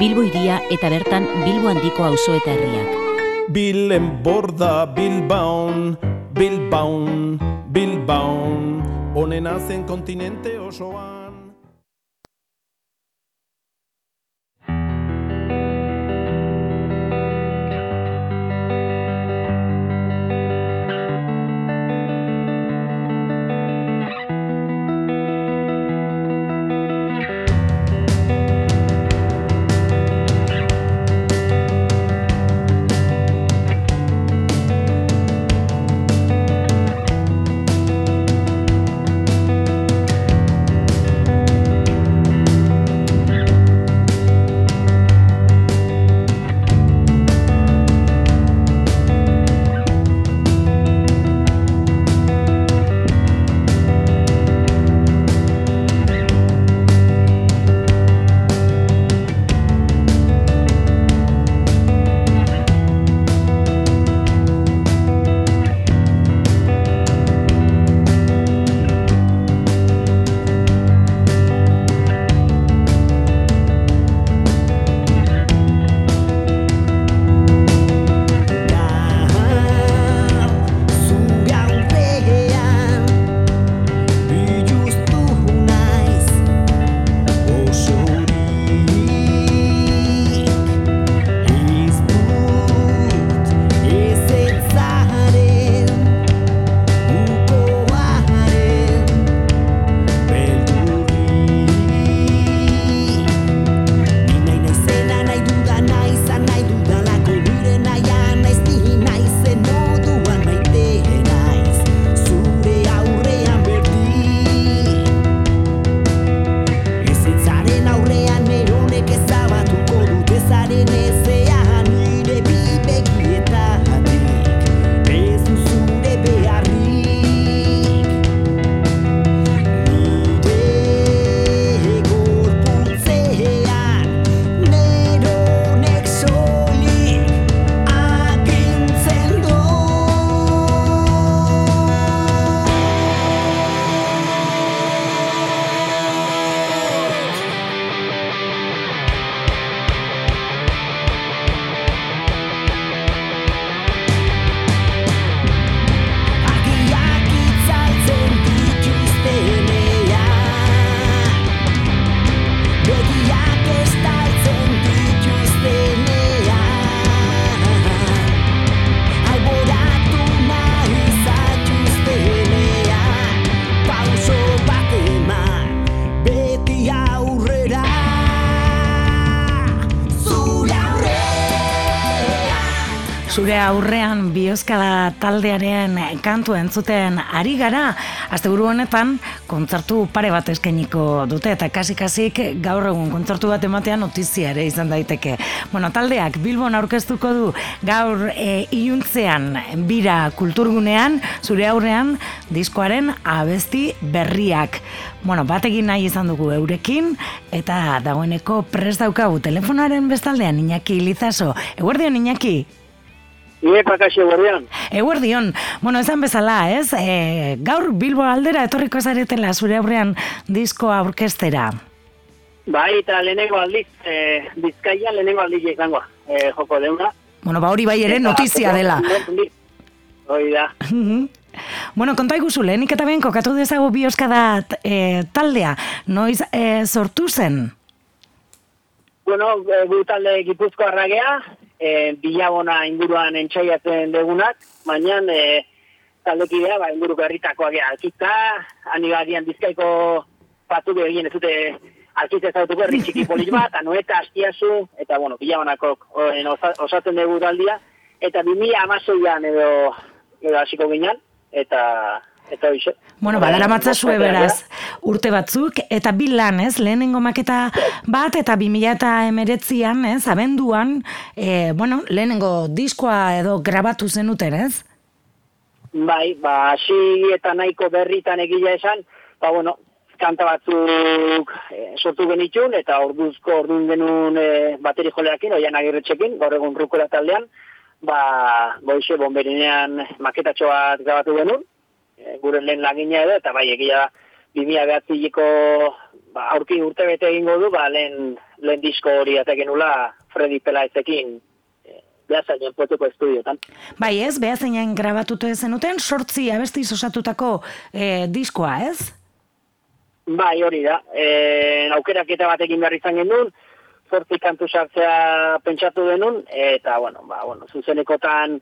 Bilbo iria eta bertan Bilbo handiko auzo eta herriak. Bilen borda Bilbaun, Bilbaun, Bilbaun, onena zen kontinente osoan. aurrean biozkala taldearen kantu entzuten ari gara, asteburu honetan kontzertu pare bat eskainiko dute eta kasi-kasik gaur egun kontzertu bat ematea notizia ere izan daiteke. Bueno, taldeak Bilbon aurkeztuko du gaur e, iuntzean bira kulturgunean, zure aurrean diskoaren abesti berriak. Bueno, batekin nahi izan dugu eurekin eta dagoeneko prest daukagu telefonaren bestaldean Iñaki Lizaso. Eguerdion Iñaki? Ie, pakaxo, guardian. Eguerdion. Bueno, esan bezala, ez? E, gaur Bilbo aldera etorriko zaretela zure aurrean diskoa orkestera. Bai, eta lehenengo aldiz, e, bizkaia lehenengo aldiz izango, e, joko deuna. Bueno, ba hori bai ere notizia dela. Hoi da. bueno, konta iguzu, lehenik eta behin kokatu dezago bioskada e, taldea, noiz e, sortu zen? Bueno, gu talde gipuzko arragea, e, bilabona inguruan entxaiatzen degunak, baina e, taldekidea, ba, inguruko herritakoak ea, alkitza, anibadian bizkaiko patu egin ez dute alkitza ezautuko herri txiki polit bat, anueta, astiazu, eta, bueno, bilabonako osatzen dugu taldia, eta 2000 amazoian edo, edo hasiko ginen, eta eta hoxe. Bueno, badara matzazue beraz urte batzuk, eta bi lan, ez, lehenengo maketa bat, eta bi mila eta emeretzian, ez, abenduan, e, bueno, lehenengo diskoa edo grabatu zenuten, ez? Bai, ba, hasi eta nahiko berritan egila esan, ba, bueno, kanta batzuk e, sortu genitxun, eta orduzko ordun genuen e, bateri joleakin, oian agirretxekin, gaur egun rukura taldean, ba, boixe, bomberinean maketatxo bat grabatu genuen, Eh, gure lehen lagina edo, eta bai egia bimia behatziko ba, aurki urte bete egingo du, ba, lehen, lehen disko hori atekin nula Freddy Pelaezekin eh, behazainen potuko estudiotan. Bai ez, behazeinen grabatutu zenuten, sortzi abesti osatutako e, diskoa ez? Bai, hori da. E, aukerak eta batekin behar izan genuen, sortzi kantu sartzea pentsatu denun, eta, bueno, ba, bueno, zuzenekotan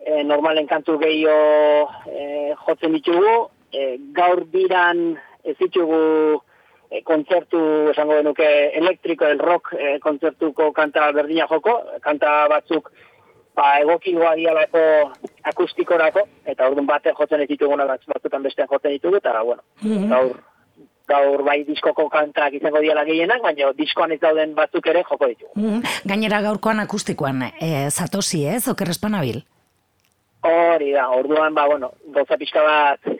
e, normalen kantu gehiago e, jotzen ditugu, e, gaur biran ez ditugu e, kontzertu, esango denuke, elektriko, el rock e, kontzertuko kanta berdina joko, kanta batzuk ba, egokigoa dialako akustikorako, eta orduan bate jotzen ez dituguna batzutan bestean jotzen ditugu, eta, bueno, mm gaur gaur bai diskoko kantak izango diala gehienak, baina diskoan ez dauden batzuk ere joko ditugu. Mm Gainera gaurkoan akustikoan, e, zatosi ez, okerrespanabil? Hori da, orduan, ba, bueno, goza pixka bat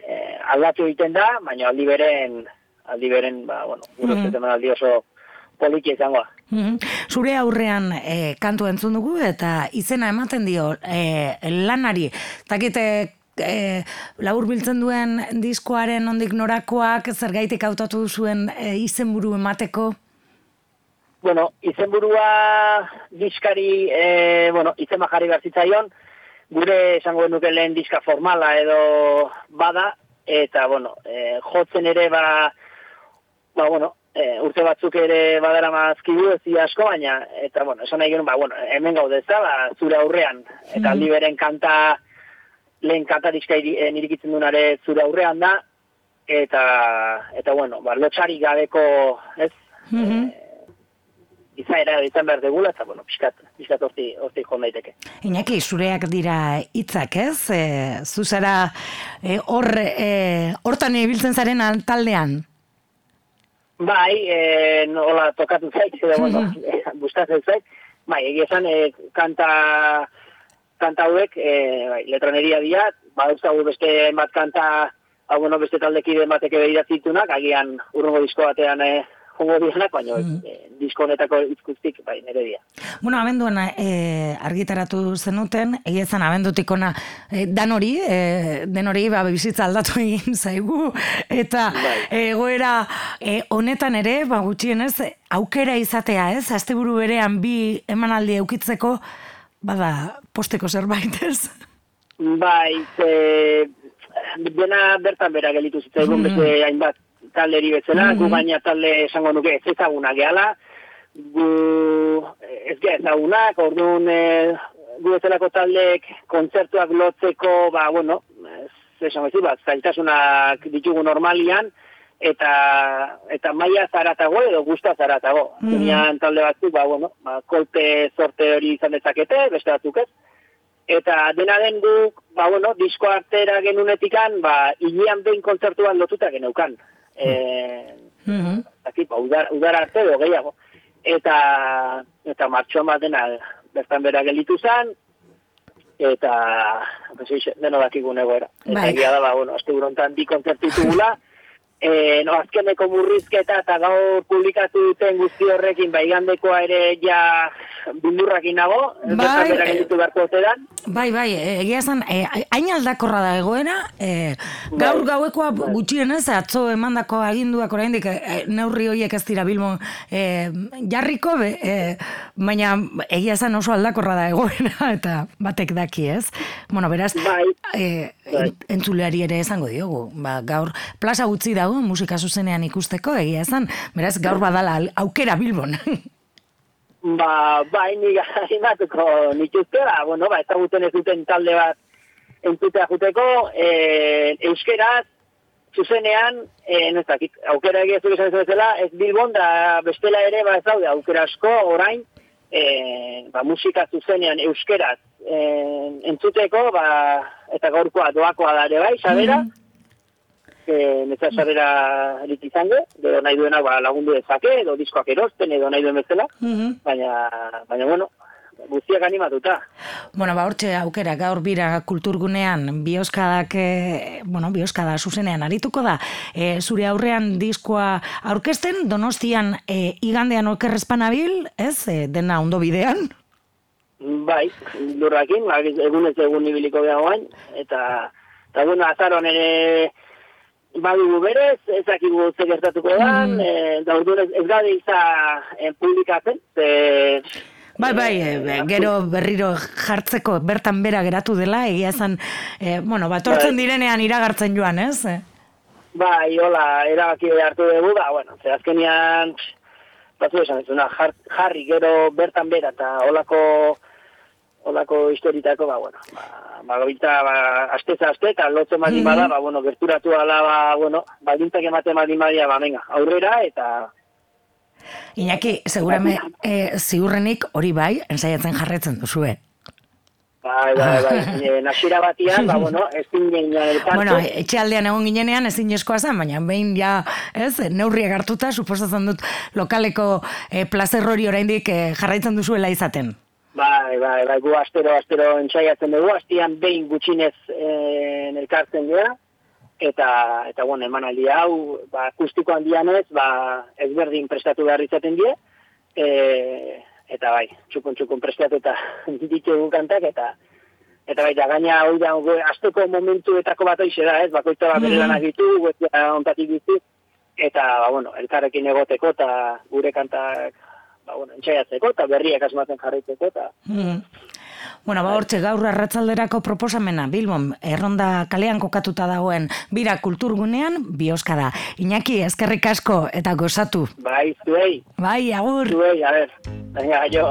aldatu egiten da, baina aldi beren, aldi beren, ba, bueno, gure mm -hmm. aldi oso poliki izango. Mm Zure aurrean e, kantu entzun dugu eta izena ematen dio e, lanari. Takite e, labur biltzen duen diskoaren ondik norakoak zergaitik hautatu zuen e, izenburu emateko? Bueno, izenburua diskari, e, bueno, izen jarri garzitzaion, gure esango nuke lehen diska formala edo bada, eta, bueno, e, jotzen ere, ba, ba, bueno, e, urte batzuk ere badara mazkidu ez asko, baina, eta, bueno, esan nahi genuen, ba, bueno, hemen gaude ez da, ba, zure aurrean, eta mm -hmm. kanta, lehen kanta diska e, nirikitzen dunare zure aurrean da, eta, eta, bueno, ba, lotxarik gabeko, ez, mm izaera izan behar degula, eta, bueno, pixkat, pixkat orti, orti joan daiteke. Iñaki, zureak dira hitzak ez? E, zuzara, e, hor, e, hortan ibiltzen zaren taldean? Bai, e, nola tokatu zaik, edo, bueno, gustatzen zaik, bai, egia esan, e, kanta, kanta hauek, e, bai, letraneria dira, ba, beste bat kanta, hau, bueno, beste taldekide bateke behiratzitunak, agian urrungo disko batean, e, jongo dianak, baina mm. e, diskonetako izkustik, bai, nire dia. Bueno, abenduan e, argitaratu zenuten, egizan abendutik ona, e, dan hori, e, den hori, ba, bizitza aldatu egin zaigu, eta bai. egoera e, honetan ere, ba, gutxienez, aukera izatea, ez? Asteburu berean bi emanaldi eukitzeko, bada, posteko zerbait, ez? Bai, e, dena bertan bera gelitu zitzaigun, mm. beste hainbat talderi bezala, mm gu baina talde esango nuke ez ezaguna gehala, gu ez geha ezagunak, orduan e, gu bezalako taldek kontzertuak lotzeko, ba, bueno, ez esan bezu, bat, zailtasunak ditugu normalian, eta eta maia zaratago edo gusta zaratago. Mm talde batzuk, ba, bueno, ba, kolpe sorte hori izan dezakete, beste batzuk ez. Eta dena den guk, ba, bueno, disko artera genunetikan, ba, ilian behin kontzertuan lotuta geneukan eh mm -hmm. ba, udar, udar arte edo gehiago eta eta martxoan bat dena bertan bera gelitu zen eta pues, deno dakigun egoera eta bai. egia da, ba, bueno, azte burontan bi konzertitugula E, no, azkeneko murrizketa eta gaur publikatu duten guzti horrekin baigandekoa ere ja bildurrakin nago, bai, e, bai, bai, egia esan, e, hain aldakorra da egoera, e, gaur bai. gauekoa bai. gutxienez, atzo emandako aginduak oraindik e, neurri horiek ez dira bilmo e, jarriko, be, e, baina egia esan oso aldakorra da egoera, eta batek daki ez. Bueno, beraz, bai. E, bai. entzuleari ere esango diogu, ba, gaur plaza gutxi dago musika zuzenean ikusteko, egia esan, beraz, gaur badala aukera bilbon. Ba, ba, nik animatuko nik ba, bueno, ba, ezaguten ez duten talde bat entzutea juteko, e, euskeraz, zuzenean, e, nezakit, aukera egia zure esan zela, ez bilbon da bestela ere, ba, ez daude, aukera asko, orain, e, ba, musika zuzenean euskeraz e, entzuteko, ba, eta gaurkoa doakoa da ere bai, sabera, mm e, netza sarrera erit izango, edo nahi duena ba, lagundu dezake, edo diskoak erosten, edo nahi duen bezala, mm baina, baina, bueno, guztiak animatuta. Bueno, ba, hortxe aukera, gaur bira kulturgunean, bioskadak, e, bueno, bioskada zuzenean arituko da, e, zure aurrean diskoa aurkesten, donostian e, igandean okerrezpanabil, ez, e, dena ondo bidean? Bai, lurrakin, ba, egun ez egun ibiliko behagoain, eta, eta bueno, azaron ere, badugu berez, ez dakigu ze gertatuko da, mm. e, da ez, ez gade iza e, publikatzen, ze... Bai, bai, e, gero berriro jartzeko bertan bera geratu dela, egia zen, e, bueno, batortzen bai. direnean iragartzen joan, ez? Bai, hola, erabaki hartu dugu, ba, bueno, ze azkenian, batu esan ez, jarri gero bertan bera, eta holako olako historitako, ba, bueno, ba, ba, ba, asteza aste, eta lotzen badi mm -hmm. ba, bueno, gerturatu ala, ba, bueno, baldintzak ematen badi badia, ba, venga, aurrera, eta... Iñaki, segurame, eh, ziurrenik hori bai, ensaiatzen jarretzen duzue. Bai, bai, bai, e, nasira batian, ba, bueno, ez ginen elkartu. Bueno, etxe aldean egon ginenean ezin eskoa zen, baina behin ja, ez, neurriak hartuta, suposatzen dut lokaleko e, plazer hori oraindik e, jarraitzen duzuela izaten. Bai, bai, bai, gu astero, astero entzaiatzen dugu, astian behin gutxinez eh, elkartzen dira, eta, eta bueno, eman aldi hau, ba, kustiko handian ez, ba, ezberdin prestatu behar izaten die, e, eta bai, txukun txukun prestatu eta ditugu kantak, eta eta bai, da gaina hori da, azteko momentuetako bat hoxe da, ez, bakoitza bat bere lanak ditu, ontatik ditu, eta, ba, bueno, elkarrekin egoteko, eta gure kantak ba, bueno, entxaiatzeko eta berriak asmatzen jarraitzeko eta... Hmm. Bueno, ba, hortxe, gaur arratzalderako proposamena, Bilbon, erronda kalean kokatuta dagoen, bira kulturgunean, bioska da. Iñaki, eskerrik asko eta gozatu. Bai, zuei. Bai, agur. Zuei, a ver, baina, jo.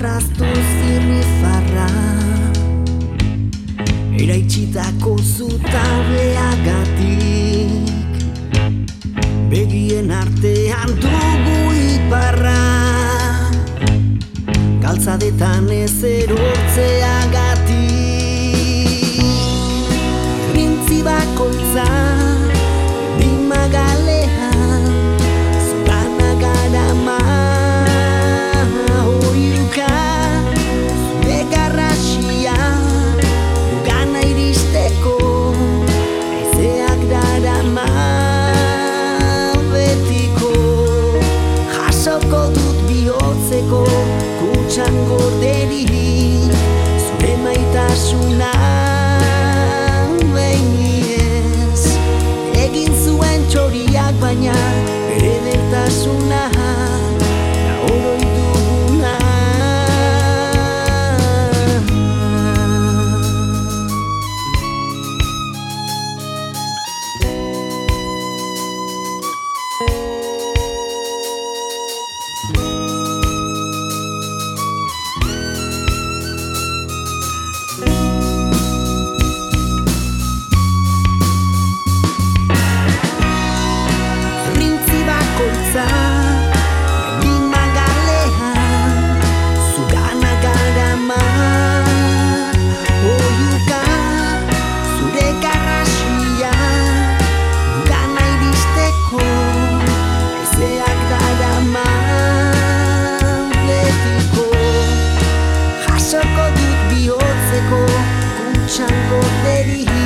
Marraztu zirri farra Eraitxitako zutabeagatik Begien artean dugu iparra. Galtzadetan ez erortzeagatik. Rintzi chẳng một nơi